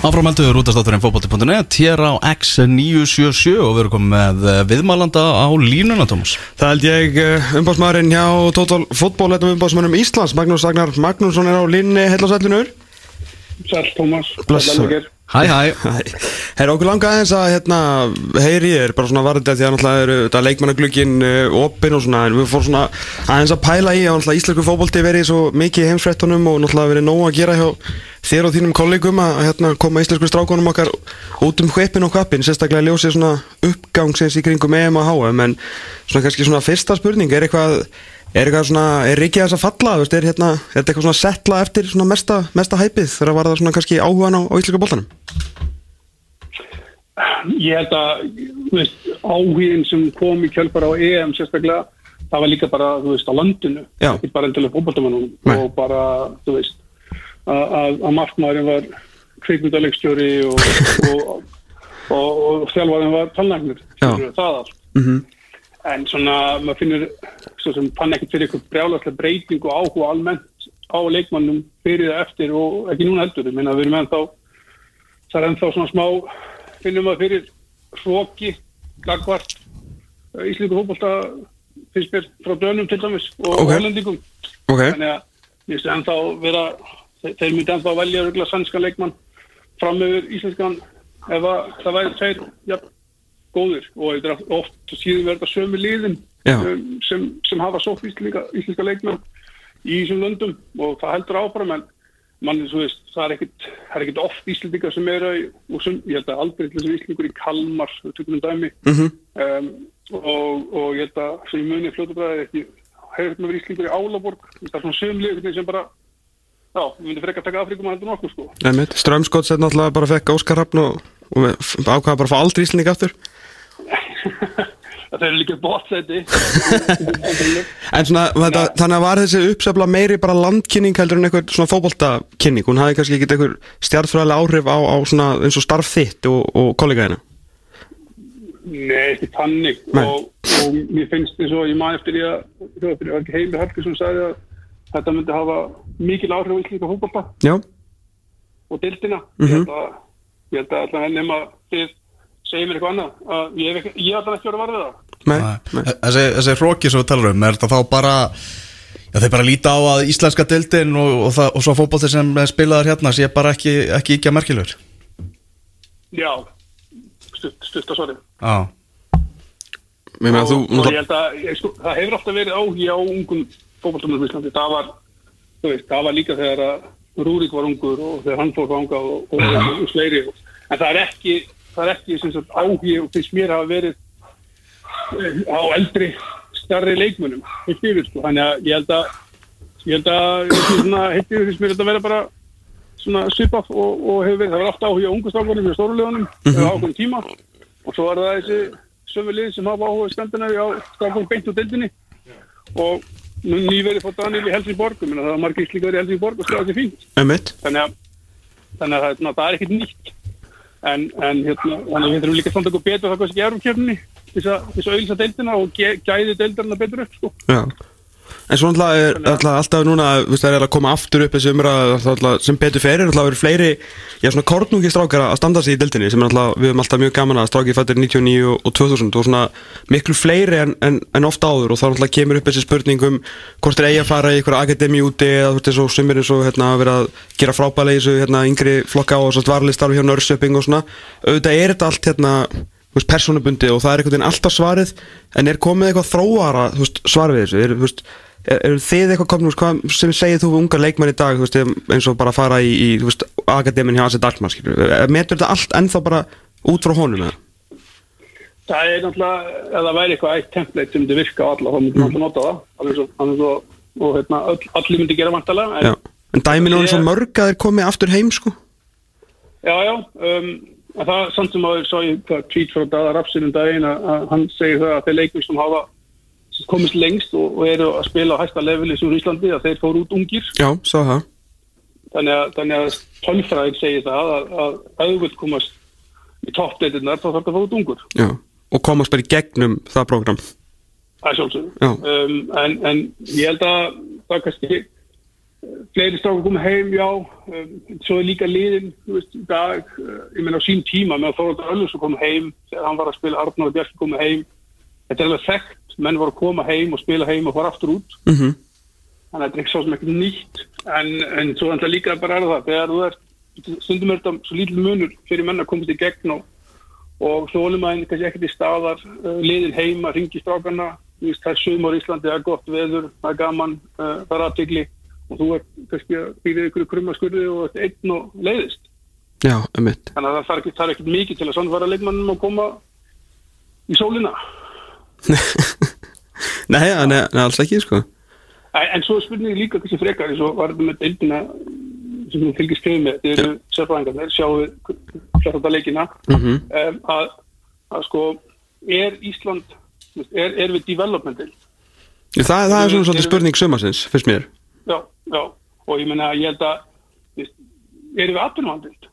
Áframeldur útastátturinn fókbóti.net hér á X977 og við erum komið með eh, viðmælanda á línuna, Tómas. Það held ég umbásmaðurinn hjá Total Fútból þetta umbásmannum Íslands, Magnús Agnar Magnússon er á línni, heil og sællinur Sæl, Tómas. Hæ, hæ. Herra okkur langa aðeins að hérna, heyri ég er bara svona varðið því að náttúrulega eru þetta leikmannaglugin uh, opinn og svona en við fórum svona aðeins að pæla í að náttúrulega íslensku fókbólti verið svo mikið heimsfrettunum og náttúrulega verið nóg að gera hjá þér og þínum kollegum að hérna, koma íslensku strákonum okkar út um hvepin og hvapin sérstaklega ljósið svona uppgangsins í kringum EM og HM en svona kannski svona fyrsta spurning er eitthvað Er eitthvað svona, er Rikki þess að falla, veist, er, hérna, er þetta eitthvað svona setla eftir svona mesta, mesta hæpið þegar var það svona kannski áhugan á, á íslika bóltanum? Ég held að þú veist, áhugin sem kom í kjölpar á EM sérstaklega, það var líka bara þú veist, á landinu, Já. ekki bara endilega fókbaltamannunum Nei. og bara, þú veist að, að, að markmaðurinn var kveikmyndalegstjóri og, og, og, og þjálfarinn var talnagnir, Já. það allt Mm en svona, maður finnur svo sem fann ekkert fyrir eitthvað brjálaslega breyting og áhuga almennt á leikmannum fyrir það eftir og ekki núna heldur. Ég meina við erum ennþá það er ennþá svona smá finnum maður fyrir hróki gagvart íslíku fótbolta finnst mér frá dönum til dæmis og Ok. hollendingum. Ok, þannig að mér finnst ennþá vera þeir myndi ennþá velja röglega sannska leikmann fram yfir íslenskan ef að það væri tveir ja, góðir og þetta oft síðan verður þetta sömu liðin um, sem, sem hafa sótt íslenska, íslenska leikmenn í þessum löndum og það heldur áfram en mann, veist, það er það er ekkit oft íslendingar sem eru og sem, ég held að aldrei til þessum íslendingur í Kalmar, um dæmi. Mhm. um, og, og ég held að sem ég muni fljóta bræði ekki hefur með verið íslendingur í Álaborg. Það er svona sömlið sem bara já, við myndum frekar taka Afrikum að heldur nokkuð sko. Einmitt, Strömskotts er náttúrulega bara fekk Óskar Raffn og, og ákvaða bara að fá aldrei íslending aftur það er líka bótsæti En svona, þetta, þannig að var þessi uppsefla meiri bara landkynning heldur en eitthvað svona fótboltakynning? Hún hafði kannski ekkert eitthvað stjartfræðilega áhrif á, á svona eins og starf þitt og, og kollegaðina? Nei, ekki tannig og, og mér finnst eins og ég man eftir því að það var ekki Heimir Hallgrímsson sagði að þetta myndi hafa mikil áhrif á íslenska fótbolta. Já, og dildina ég held að ég held að allan nema þið segir mér eitthvað annað? Að ég hef ekki, ég hef allan ekki verið að varða það. Nei, nei. Þessi, hróki sem við talar um, er þetta þá bara Já, þeir bara líta á að íslenska dildin og, og, það, og svo fótbolti sem er spilaðar hérna sé bara ekki, ekki ekki að merkilegur. Já, stutt, stutt að svarið. Já, og, þú og ég held að ég, sko, það hefur alltaf verið áhugi á ungum fótballtumum í Íslandi. Það var, veist, það var líka þegar að Rúrik var ungur og þegar hann fór fangað og, og, og, og fleiri. En það er ekki, það er ekki sagt, áhugi og finnst mér hafa verið eh, á eldri starri leikmunum mér, sko. þannig að ég held að ég held að heitir finnst mér þetta að vera bara svona svipað og, og hefur verið, það var alltaf áhugi á ungu strákunum og stórulegunum mm -hmm. ákveðum tíma. Og svo er það þessi sömu lið sem hafa áhuga í skandinavi á strákunum beint úr deildinni. Og nú nýverið fótt Daniel í Helsingborg. Það var margir slíka verið í Helsingborg og skjáði sér fínt. Einmitt, þannig að, þannig að það, er það er ekkit nýtt en, en hérna, að við þurfum líka samt okkur betur það kannski erum kjörni til þess að að auðvitað deildina og gæði deildarina betur upp sko. já En svo er alltaf, núna, það er að koma aftur upp þessi umræða sem betur ferir, alltaf verið fleiri, já svona kornungi strákar að standa sig í dildinni sem er alltaf, við höfum alltaf mjög gaman að stráki fættir 99 og, og 2000 og svona miklu fleiri en, en, en ofta áður og þá alltaf kemur upp þessi spurning um hvort er eigi að fara í einhverja akademi úti eða þú veist, og sumir eins og hérna verið að gera frábælega í þessu hérna yngri flokka og svo varlistarfi hjá nörsöping og svona, auðvitað er þetta allt hérna veist, persónubundi og það er einhvern veginn alltaf svarið en er komið eitthvað þróara veist, svar við þessu, er, veist, er, er þið eitthvað komin, hvað sem segir þú við unga leikmenn í dag, eins og bara fara í, í akademin hjá Asi Darkman skilur, metur þetta allt ennþá bara út frá honum eða? það er náttúrulega, ef það væri eitthvað eitt template sem myndi virka á alla, þá myndi mm. nota það. Alveg svo, og hérna, allir myndi gera vantalega Já, en dæmin er svo Ég- mörg að þeir komið aftur heim sko. Já, já, um, en það samt sem að ég sá ég hvað tweet frá Dada Rapsin um daginn að, að hann segir það að þeir leikum sem hafa komist lengst og, og eru að spila á hæsta leveli sem Íslandi að þeir fóru út ungir. Já, svo það. Þannig að, að tölfræðin segir það að, að vilt komast í toppdeitinnar þá þarf það að fóra út ungur. Já, og komast bara í gegnum það program það er sjálfsögum Já. um, en, en ég held að það kannski fleiri strákar komið heim, já. Um, svo er líka liðin, þú veist, í dag uh, ég meina á sín tíma, með Þorvaldur Öllus kom heim, þegar hann var að spila Arnar og Bjarki komið heim, þetta er alveg þekkt menn voru að koma heim og spila heim og fara aftur út. Mhm. þannig að þetta er ekki svo sem ekkert nýtt. En, en svo er þetta líka bara er það þegar þú er, stundum er þetta svo lítil munur fyrir menn að komast í gegn og, og þólumæðin kannski ekkert í staðar uh, liðin heima, ringi strákarna það er sumar í Íslandi, það er gott veður það er gaman, uh, það er aðtegli og þú er kannski að býða ykkur krumma skurði og þetta einn og leiðist. Já, um mitt þannig að það þarf ekki, það er ekkert mikið til að svona fara leikmannum að koma í sólina. Nei, nei, nei, alls ekki, sko. En, en svo er spurningi líka kannski frekar eins og var þetta með deildina sem þú fylgist skrifið með, þetta eru sérfræðingarnir, sjáu flesta leikina Mhm. um, að, að sko er Ísland, er, er við developmentil? Það, það er svona svolítið spurning sumarsins, fyrst mér Já, já, og ég menna ég held að, erum við atvinnuvandild?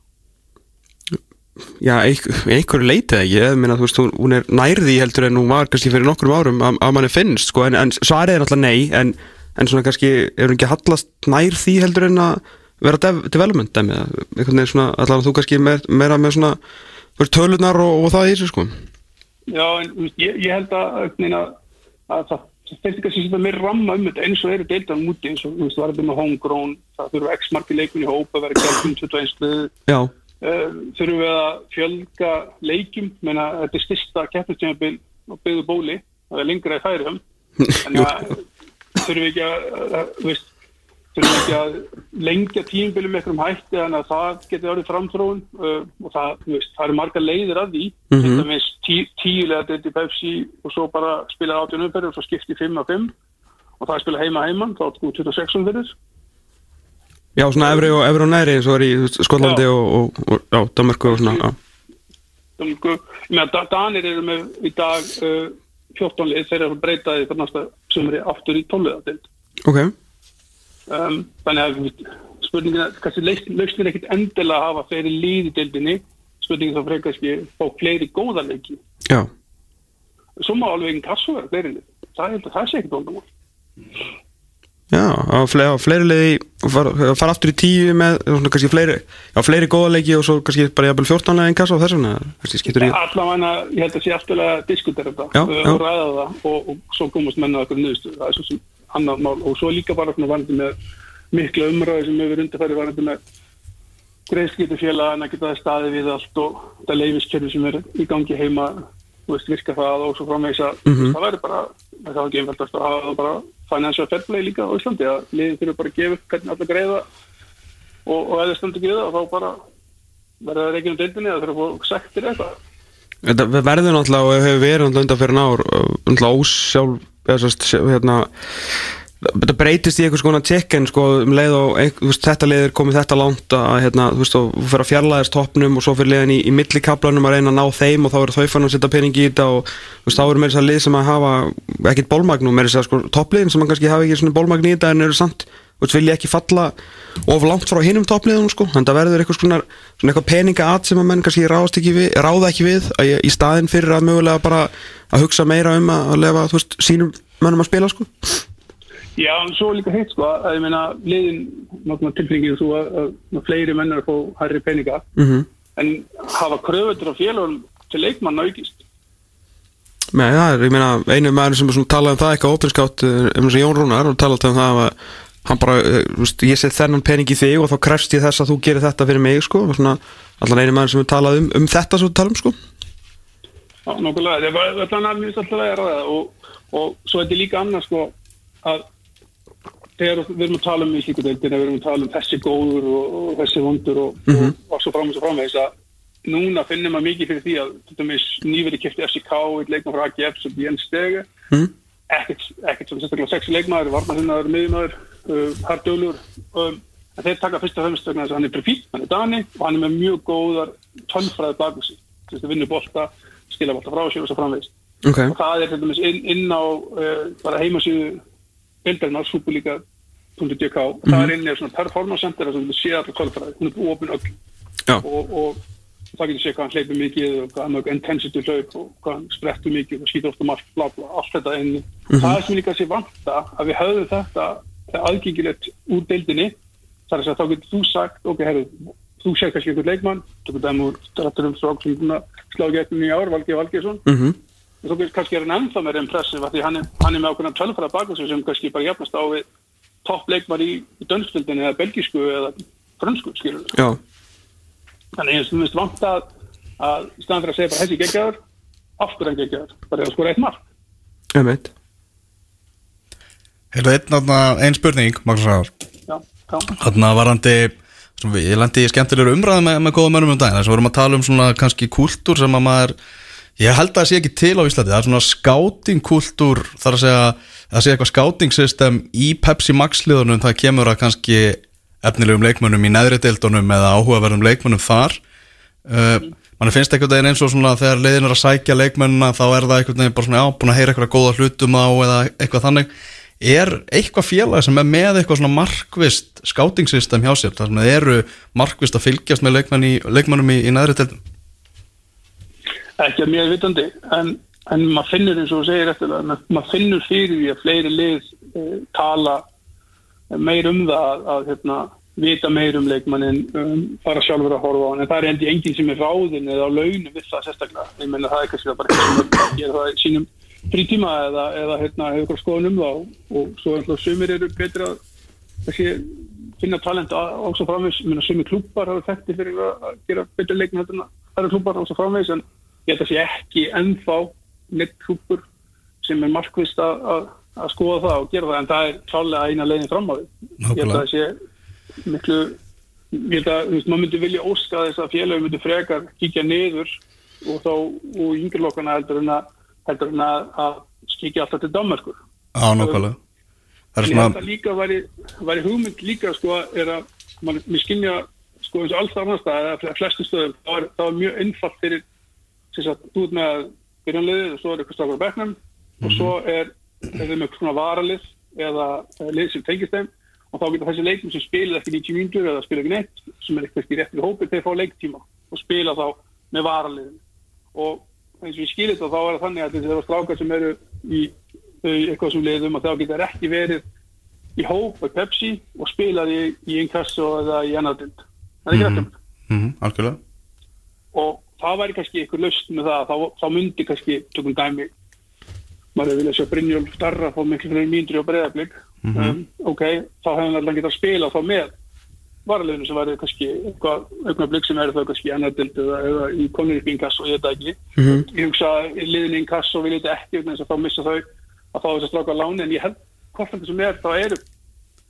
Já, einhver, einhverju leitið ekki. Ég meina, þú veist, hún, er nærði heldur en hún var kannski fyrir nokkrum árum að, að manni finnst, sko, en, en svarið er náttúrulega nei en, en svona kannski, er hún ekki að hallast nær því heldur en að vera dev, development dæmi, eða einhvern veginn svona allavega þú kannski meir, meira með svona veist, tölunar og, og það í þessu, sko. Já, en ég, ég held að, neina, að það það finnst kannski setja meira ramma um þetta eins og eru deildan múti eins og þú veist, var þetta með homegrown, það þurfa x marki leikun í hópa, vera kjálfum 21 liðu Já, uh, þurfum við að fjölga leikjum, menna þetta er styrsta keppnistjöfnbil á byggðu bóli það er lengra í færum en að þurfum við ekki að, að þú veist, þurfum ekki að lengja tímbilum með einhverjum hætti þannig að það getur orðið framþróun uh, og það, veist, það eru margar leiðir að því Mhm. þetta með tí, tíulega þetta í Pepsi og svo bara spila 18 umferð og svo skipti 5 af 5 og það er spila heima heimann, þá er sko 26 umferðir já, svona efri og, efri og næri eins og er í Skotlandi Já. og, og, og, Danmarku og svona já. Danmörku. Ég meina, Da- Danir eru með í dag uh, 14 lið, þeir eru að breyta því fyrir næsta sumri aftur í 12 liða Ok, um, þannig að við- spurningin er kannski lausnir ekkit endilega að hafa fleiri lið í deildinni. Spurningin þá fyrir kannski fá fleiri góða leiki. Já. Svo má alveg einn kassu vera fleiri lið. Það, það sé ekkit vandamál. Já, á fleiri, á fleiri leiði fara, fara aftur í tíu með svona kannski fleiri, já, fleiri góða leiki og svo kannski bara jafnvel 14 leið en kassa og þess vegna í allavega ég held að sé aftur að diskutera þetta og ræða það og, og svo komast menna okkur nýðustu það er svo sem annar mál og svo líka bara svona varandi með mikla umræði sem hefur undirfæri varandi með greiðskiptu félagana geta það staði við allt og þetta leifiskerfi sem er í gangi heima þú veist, virka það og svo framvegis að Mhm. það verður bara, það er ekki einfaldast að hafa það bara financial fair play líka á Íslandi að liðin þurfa bara að gefa hvernig allir greiða og, og það ekki við það þá bara verður það reikinu deildinni eða þurfa að fá sektir eða eitthvað Þetta verður náttúrulega og hefur verið náttúrulega undan fyrir ár náttúrulega ósjálf eða hérna þetta breytist í einhvers konar check-in sko um leið og veist, þetta leið er komið þetta langt að hérna, þú veist, þú fyrir að fjarlæðast toppnum og svo fyrir leiðin í, í millikablanum að reyna að ná þeim og þá eru þau fann að setja pening í þetta og veist, þá eru meira þess að lið sem að hafa ekkit bólmagnum, meira þess að sko toppliðin sem kannski hafa ekki svona bólmagn í þetta en eru samt þú veist, vilja ekki falla of langt frá hinum toppliðunum sko, þannig að það verður eitthvað svona, svona eitthvað peninga at sem að menn kannski ekki við, ráða ekki við að, í staðin fyrir að mögulega bara að hugsa meira um að, að lefa, þú veist, sínum mönnum að spila sko. Já, en svo líka hitt sko að ég meina liðin, náttúrulega tilfringið svo að, að, að fleiri menn að fá hærri peninga. Mm en hafa kröfutur á félagum til leikmann aukist. Nei, það er, ég meina, einu maður sem er svona talað um það eitthvað opinskátt um þess að Jón Rúnar og talað um það að hann bara, eh, veist, ég set þennan pening í þig og þá krefst ég þess að þú gerir þetta fyrir mig, sko, og svona, allan einu maður sem er talað um, um þetta svo tala um, sko. Já, nokkulega, það allan að mjög alltaf að ræða. Og, og svo er þetta líka annað sko að þegar við erum að tala um í slíkudeildina, við erum að tala um þessi góður og, og þessi hundur og, Mhm. og, og svo fram og svo framvegis að núna finnum maður mikið fyrir því að þetta nýveri kipti FCK, eitt leikmann frá AGF sem Jens Stege, mm. ekkert, ekkert sem sérstaklega sexi leikmaður, varnaðinnaður, miðjumæður, uh, hardölur um, en þeir taka fyrst og fremst vegna þess að hann er profít, hann er dani og hann er með mjög góðar tölfræði baku sig, þess að vinna bolta skila bolta frá sér og svo framvegist Ok, og það er til dæmis inn, inn á uh, bara heimasíðu bildarinnar superliga.dk og það er inn í svona performance center þar sem þú sé allir tölfræði, hún er ofin öll og, og það getur sé hvað hann hleypur mikið og hvað hann mjög intensity hlaup og hvað hann sprettur mikið og skýtur ofta margt bla bla, allt þetta inni. Það er sem líka sé vanta að við höfum þetta aðgengilegt úr deildinni. Þar að þá getur þú sagt, ok, herru, þú sér kannski einhvern leikmann, tökum dæmi úr Dratturum Strók sem er búin að slá gegnum í ár, Valgeir Valgeirsson, Mhm. og þú getur kannski er hann ennþá meira impressiv af því hann er, hann er með ákveðna tölfara sig sem kannski bara jafnast á við topp leikmann í, dönstildinni eða belgísku eða frönsku, skilur Þannig eins og þú veist vant að, að staðan fyrir að segja bara þessi geggjaður, aftur hann geggjaður, bara að skora eitt mark. Hefur einn, einn spurning, Magnús Já, já. Þarna varandi Ég lendi í skemmtilegur umræði með, með góða mönnum um daginn. Þess að við vorum að tala um svona kannski kúltúr sem að maður Ég held að það sé ekki til á Íslandi. Það er svona skátingkúltúr þar að segja að sé eitthvað skátingsystem í Pepsi Max liðunum. Það kemur að kannski efnilegum leikmönnum í neðri deildunum eða áhugaverðum leikmönnum þar. Uh, mann finnst einhvern veginn eins og svona þegar leiðin er að sækja leikmönnuna þá er það einhvern veginn bara svona já, búin að heyra eitthvað góða hlutum á eða eitthvað þannig er eitthvað félag sem er með eitthvað svona markvist skátingsystem hjá sér þar sem það eru markvist að fylgjast með leikmenn í, leikmönnum í, í neðri deildum ekki að mér vitandi en, en maður finnur eins og þú segir eftir það maður finnur fyrir því að fleiri lið e, tala meir um það að, að hérna, vita meir um leikmannin um, fara sjálfur að horfa á hann. En það er endi enginn sem er ráðin eða á launum við það sérstaklega. Ég menna það er kannski bara eitthvað sem gera það í sínum frítíma eða, eða hérna, hefur eitthvað skoðan um það og svo alltaf sumir eru betri að þessi, finna talent ás og framvegs, sumir klúpar hafa þekkti fyrir að gera en að það eru klúpar ás og framvegs en ég held að sé ekki ennþá neitt klúpur sem er markvist að, að, að skoða það og gera það en það er klálega eina leiðin fram á því. Ég held að það sé miklu ég held að þú veist, maður myndi vilja óska þess að félagum myndi frekar kíkja niður og þá og yngjurlokkana heldur en að heldur en að, að kíkja alltaf til Danmarkur Það er En svona, að líka væri, væri hugmynd líka sko er að man, mér skynja sko eins og alls annar stað eða flestu stöðum þá er, þá er mjög einfalt fyrir sagt, þú ert með byrjanliðið og svo er eitthvað stakur bekknum og svo er, er þeim eitthvað svona varalið eða lið sem tengist þeim og þá getur þessi leikum sem spilir ekki 90 mínútur eða spila ekki neitt sem er eitthvað ekki rétt við hópið þeir fá leiktíma og spila þá með varaliðin og eins og ég skilir þetta þá er það þannig að þessi strákar sem eru í eitthvað sem liðum að þá getur ekki verið í hóp með Pepsi og spilaði í inkasso eða í ennardild. Það er ekki rættum. mm algjörlega Og það væri kannski eitthvað löst með það, þá, þá myndi kannski, tökum dæmi, maður viljað sjá Brynjólf starra fá miklu fyrir mínutri á breyðablík. um, ok, þá hefur hann alltaf getað að spila þá með varaliðinu sem væri kannski eitthvað augnablík sem væri þá kannski í ennardild eða, í konur upp í inkasso, ég veit það ekki. Ég hugsa að liðinu í inkasso vil þetta ekki, vegna þess að þá missa þau að fá þess að stráka láni en ég held hvort þetta sem er þá eru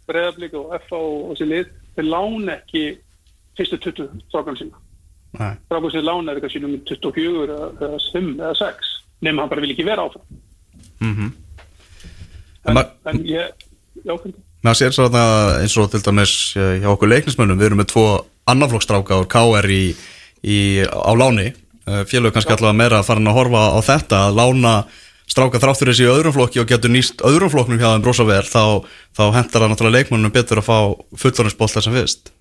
breyðablík og FA og þessi lið þeir lána ekki fyrstu 20 strákan sína. Strákan sem lána er eitthvað sínum 24 eða, eða 5 eða 6 nema hann bara vil ekki vera áfram. En en, ma- en ég jákvæmdi maður sér svo að eins og til dæmis eh, hjá okkur leiknismönnum, við erum með tvo annaflokkstráka úr KR í, í, á láni. Eh, félög kannski allavega meira að fara að horfa á þetta að lána stráka þráttur þessi í öðrum flokki og getur nýst öðrum flokknum hjá þeim brosa vel þá, þá hentar það náttúrulega leikmönnum betur að fá fullorðinsbolta sem fyrst.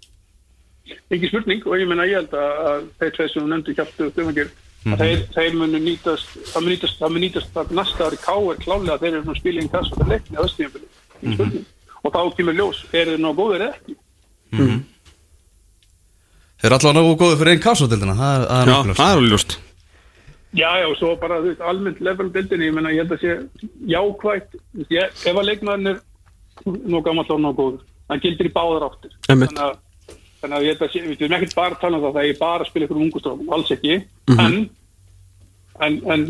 Ekki spurning og ég menna ég held að, að þeir tveir sem þú nefndi kjáttu og stjórnangir að þeir, þeir munu nýtast það mun nýtast, það mun nýtast að næsta ári káir klálega að þeir eru svona spila í kass og það leikni á östíðanbili ekki spurning og þá kemur ljós, eru þeir nóg góðir eða ekki? Þeir eru allavega nógu góði fyrir einn kassotildina það, er- er Já, nokkulega það er alveg ljóst. Já, já, og svo bara, þú veist, almennt level bildinni, ég menna, ég held að sé jákvægt, ég, ef að leikmaðurinn er nú gammal og nú góður, það gildir í báðar áttir. Þannig að, þannig að ég held að sé, við erum ekkert bara að tala um það, það er bara að spila ykkur ungustráðum, alls ekki, en, en, en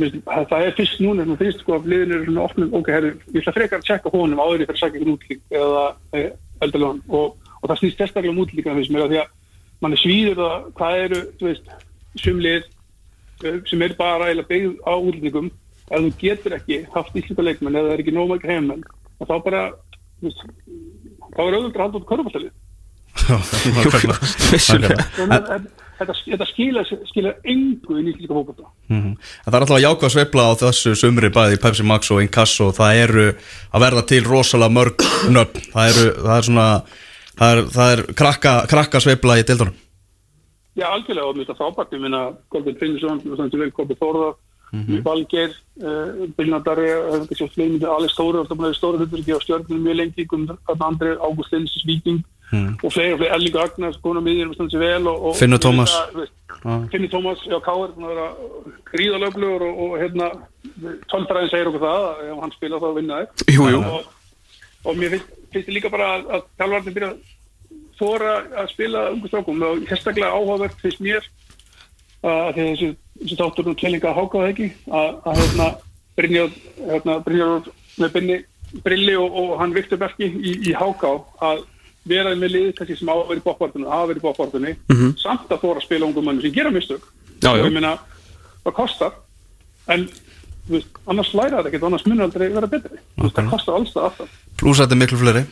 það er fyrst núna, sem fyrst sko að liðin eru svona opnum, ok, herru, ég ætla frekar að tjekka honum áður ég fyrir að sækja ykkur útlík eða e, eldalega og, og það snýst sérstaklega um að því að mann er svíður það, hvað eru, þú veist, sumlið eh, sem er bara eiginlega byggð á útlendingum ef þú getur ekki haft íslenska leikmenn eða það er ekki nóg mækja heimmenn þá bara þú veist, þá er auðvitað að halda út körfastalið Vissulega þetta, þetta skila, skila engu í nýtlíka fókbalta Mhm. En það er alltaf jákvæð sveifla á þessu sumri bæði í Pepsi Max og Inkasso. Það eru að verða til rosalega mörg nöfn, það eru það er svona, það er, það er krakka, krakka sveifla í dildunum Já, algjörlega. Og mér finnst það frábært, ég minna Kolbjörn Finnsson, sem stendur vel Kolbjörn Þórðar Valgeir, uh, Bylnadari þetta sé fleiri myndir, Alex Stóri það stóra hlutur á stjórnum mjög lengi Andri, Ágúst Linsis, Víking og fleiri og fleiri, Erling Ragnar konar miðjum og sér vel og, og Finnur Tómas. Finnur Tómas, já vera gríðalöflugur og, og hérna tölfræðin segir okkur það að ef hann spila þá vinna þig Jú, jú. og, og mér finnst, finnst líka bara að, að þjálfarnir byrja að þóra að spila ungu strákum og sérstaklega áhugavert finnst mér að þessi, þessi þáttur nú tvelinga hákáða ekki að, að hérna Brynjar hérna, Brynjar með binni brilli og, og hann Viktor Berki í, í háká að vera með liðið kannski sem á að vera í bókvartunni hafa verið í bókvartunni samt að þóra að spila ungum mannum sem gera mistök. Já, og ég meina það kostar en þú veist, annars læra þetta ekkert annars munur aldrei vera betri. Veist, það kostar alls það alltaf. Pluss þetta er miklu fleiri.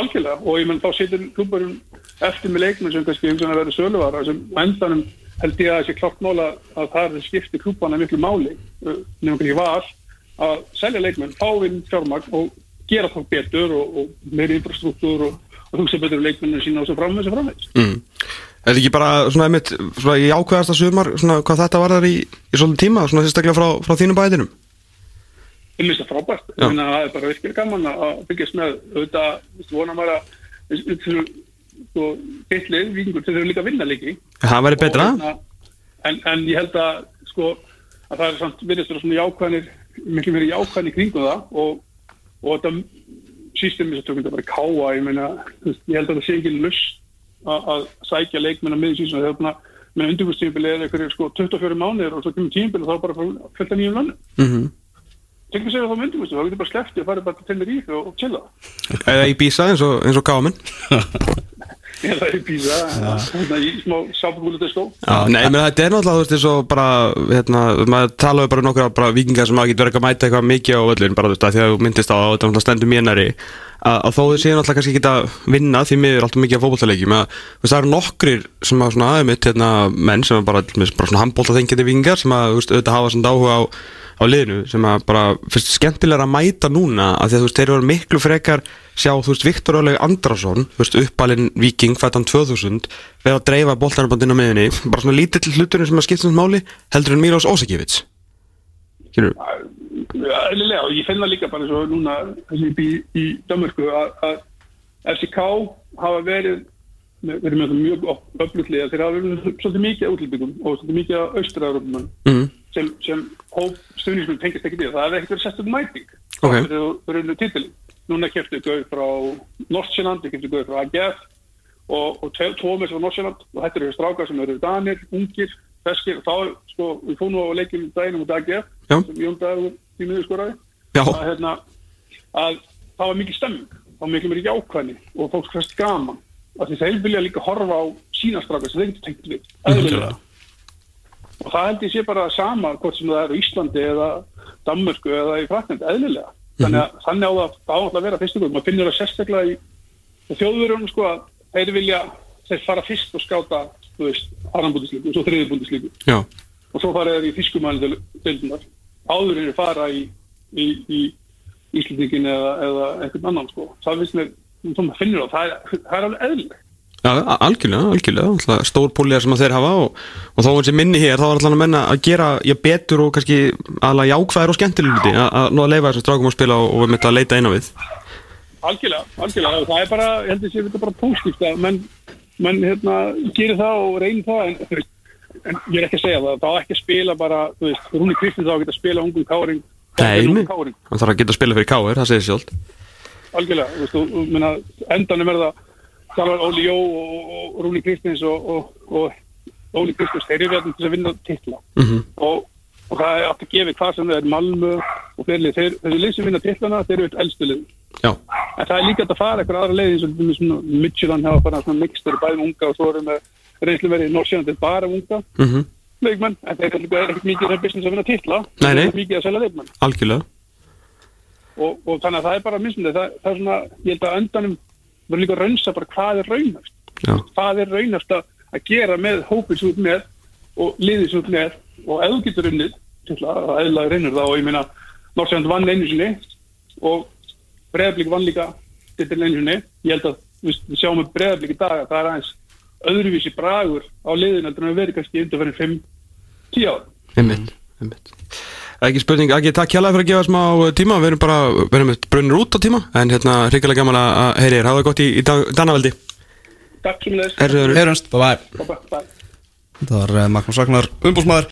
Algjörlega og ég menn þá situr klubburinn eftir með leikmenn sem kannski hugsan að vera söluvara sem endanum held ég að þessi klart mála að það er skipti klubbana miklu máli uh, nefnum kannski var að selja leikmenn, fá inn fjármagn og gera þá betur og, og meiri infrastruktúr og, og hugsa betur um leikmenninu sína og svo framvegis og framvegis. Mm. Er þetta ekki bara svona einmitt svona í ákveðasta sumar svona hvað þetta var þar í, í svolítið tíma svona sérstaklega frá, frá þínum bæðinum? Ég finnst það frábært, það er bara virkilega gaman að byggjast með auðvitað, vona maður að þessu, bittlið, vikingur, þeir eru líka að vinna leiki Það væri betra? Hérna, en, en ég held að sko að það er samt virðist vera svona jákvæðinir miklu meiri jákvæðinir kringum það og, og þetta systemi sem tökum þetta bara káa ég meina, þú veist, ég held að það sé ekki lust að, að sækja leikmenn á miður síðan. Þegar það með undirbúrstímabili eða einhverju sko 24 mánuðir og svo kemur tímabili og þá bara fölta nýjum lönnum Mm -hmm. Tengur að það með undirbúrstíma, þá getur bara sleppti og farið bara til Tenerife og, og chilla. Eða í Bísa eins og, eins og gáminn eða í Písa, í smá sáfugúlu diskó Já, nei, menn þetta er náttúrulega, þú veist, eins og bara, hérna, maður talaði bara um nokkra vikingar sem hafa ekki verið að mæta eitthvað mikið á völlin, bara þú veist, að því að þú myndist á að þetta stendur mér næri, að, þó þau séu náttúrulega kannski ekki að vinna því miður alltaf mikið að veist, það eru nokkrir sem að svona aðeimitt, hérna, menn sem bara, bara svona handbóltaþengjandi vikingar sem að, veist, auðvitað hafa svona áhuga á á liðinu sem að bara fyrst skemmtilega að mæta núna að því að þú veist þeir eru miklu frekar sjá þú veist Viktor Óleg Andrason þú veist uppalinn viking fættan 2000 verða að dreifa boltanarbandinn á miðunni bara svona lítill hluturinn sem að skipta um máli heldur en Mílos Ósakivits Kynur Eðlilega, og ég finn það líka bara svo núna þessi í, í Dömurku að, FCK hafa verið verið með mjög öflutlið þeir hafa verið svolítið mikið af útlýbyggum og svolítið mikið af austuraröfum mm. sem, sem hóp stuðnismenn tengist ekki við það hefði ekkert verið sett um mæting Ok. það hefur verið titilin núna keftu gauð frá Norsjöland keftu gauð frá AGF og, og með frá Norsjöland og þetta eru strákar sem eru danir, ungir og þá sko, við fórum á leikjum í út AGF Já. sem Jón Dagur í miður skoraði. Að, hérna, að það var mikið stemming var mikið mér jákvæðni og fólk hverst gaman. Af því þeir vilja líka horfa á sína strákar sem þeir getur tengt við eðlilega. og það held ég sé bara sama hvort sem það er á Íslandi eða Danmörku eða í Fraklandi eðlilega. Þannig að þannig á það það á alltaf að vera fyrstu guð maður finnir það sérstaklega í þjóðverjum sko að þeir vilja þeir fara fyrst og skáta þú veist, annan og svo þriði já, og svo fara þeir í þýskumanni deildunar áður en þeir fara í, í, í Íslandingin eða, eða einhvern annan sko. það finnst mér, maður finnir það. Það er, það er alveg eðlilegt. Já a- algjörlega, algjörlega. Alltaf stór púlið sem að þeir hafa og, og þó eins og minni hér, þá var alltaf að menna að gera já, betur og kannski alveg jákvæðir og skemmtileg hluti að, að að leifa þessum strákum að spila og, og myndum að leita á við. Algjörlega, algjörlega, það er bara ég held að sé þetta bara póskipt að menn, menn hérna, gerir það og reynir það en, þú veist, en ég er ekki að segja það þá ekki að spila bara, þú veist, Rúni Kristins þá geta að spila ungum káring Nei, hann þarf að geta að spila fyrir káir, það segir sjálf algjörlega, þú veist, og menna, endanum er það Salvar Óli Jó og, og, Rúni Kristins og, og, og Óli Kristins, þeir eru verðin til að vinna titla. Mhm. og, og það er aftur gefið hvað sem það er Malmö og fleiri, þeir, þessi lið sem vinna titlana, þeir eru eitt lið já, en það er líka að fara eitthvað aðra leið eins og Midtjylland hafa bara svona mixtur bæðum unga og svo erum við reynslu verið í Norsjönandi bara unga mhm, leikmenn, en eru líka ekkert mikið þeir business að Nei, nei. Þeir eru mikið að selja leikmenn. Algjörlega. Og, og þannig að það er bara mismundi, það, það er svona, ég held að öndanum verður líka að raunsa bara hvað er raunast já, hvað er raunast að, að gera með hópið svo út með og liðið svo út með og getur unnið eðlaði reynir það og ég meina Norsjönd vann einu sinni og Breiðablík vann líka til sinni, ég held að við, við sjáum með Breiðablík í dag að það er aðeins öðruvísi bragur á liðin heldur en að verið kannski undir fyrir 5-10 ár. Einmitt einmitt. Ekki spurning, ekki takk hjálpa fyrir að gefa smá tíma. Við erum bara, við erum brunnir út á tíma En hérna, hrikalega gaman að heyri þér. Hafa það gott í, í dag, Danaveldi. Takk sem leðist. Erður Heyrumst, bye bye Bye bye. Það var eh, Magnús Ragnar umbúsmaður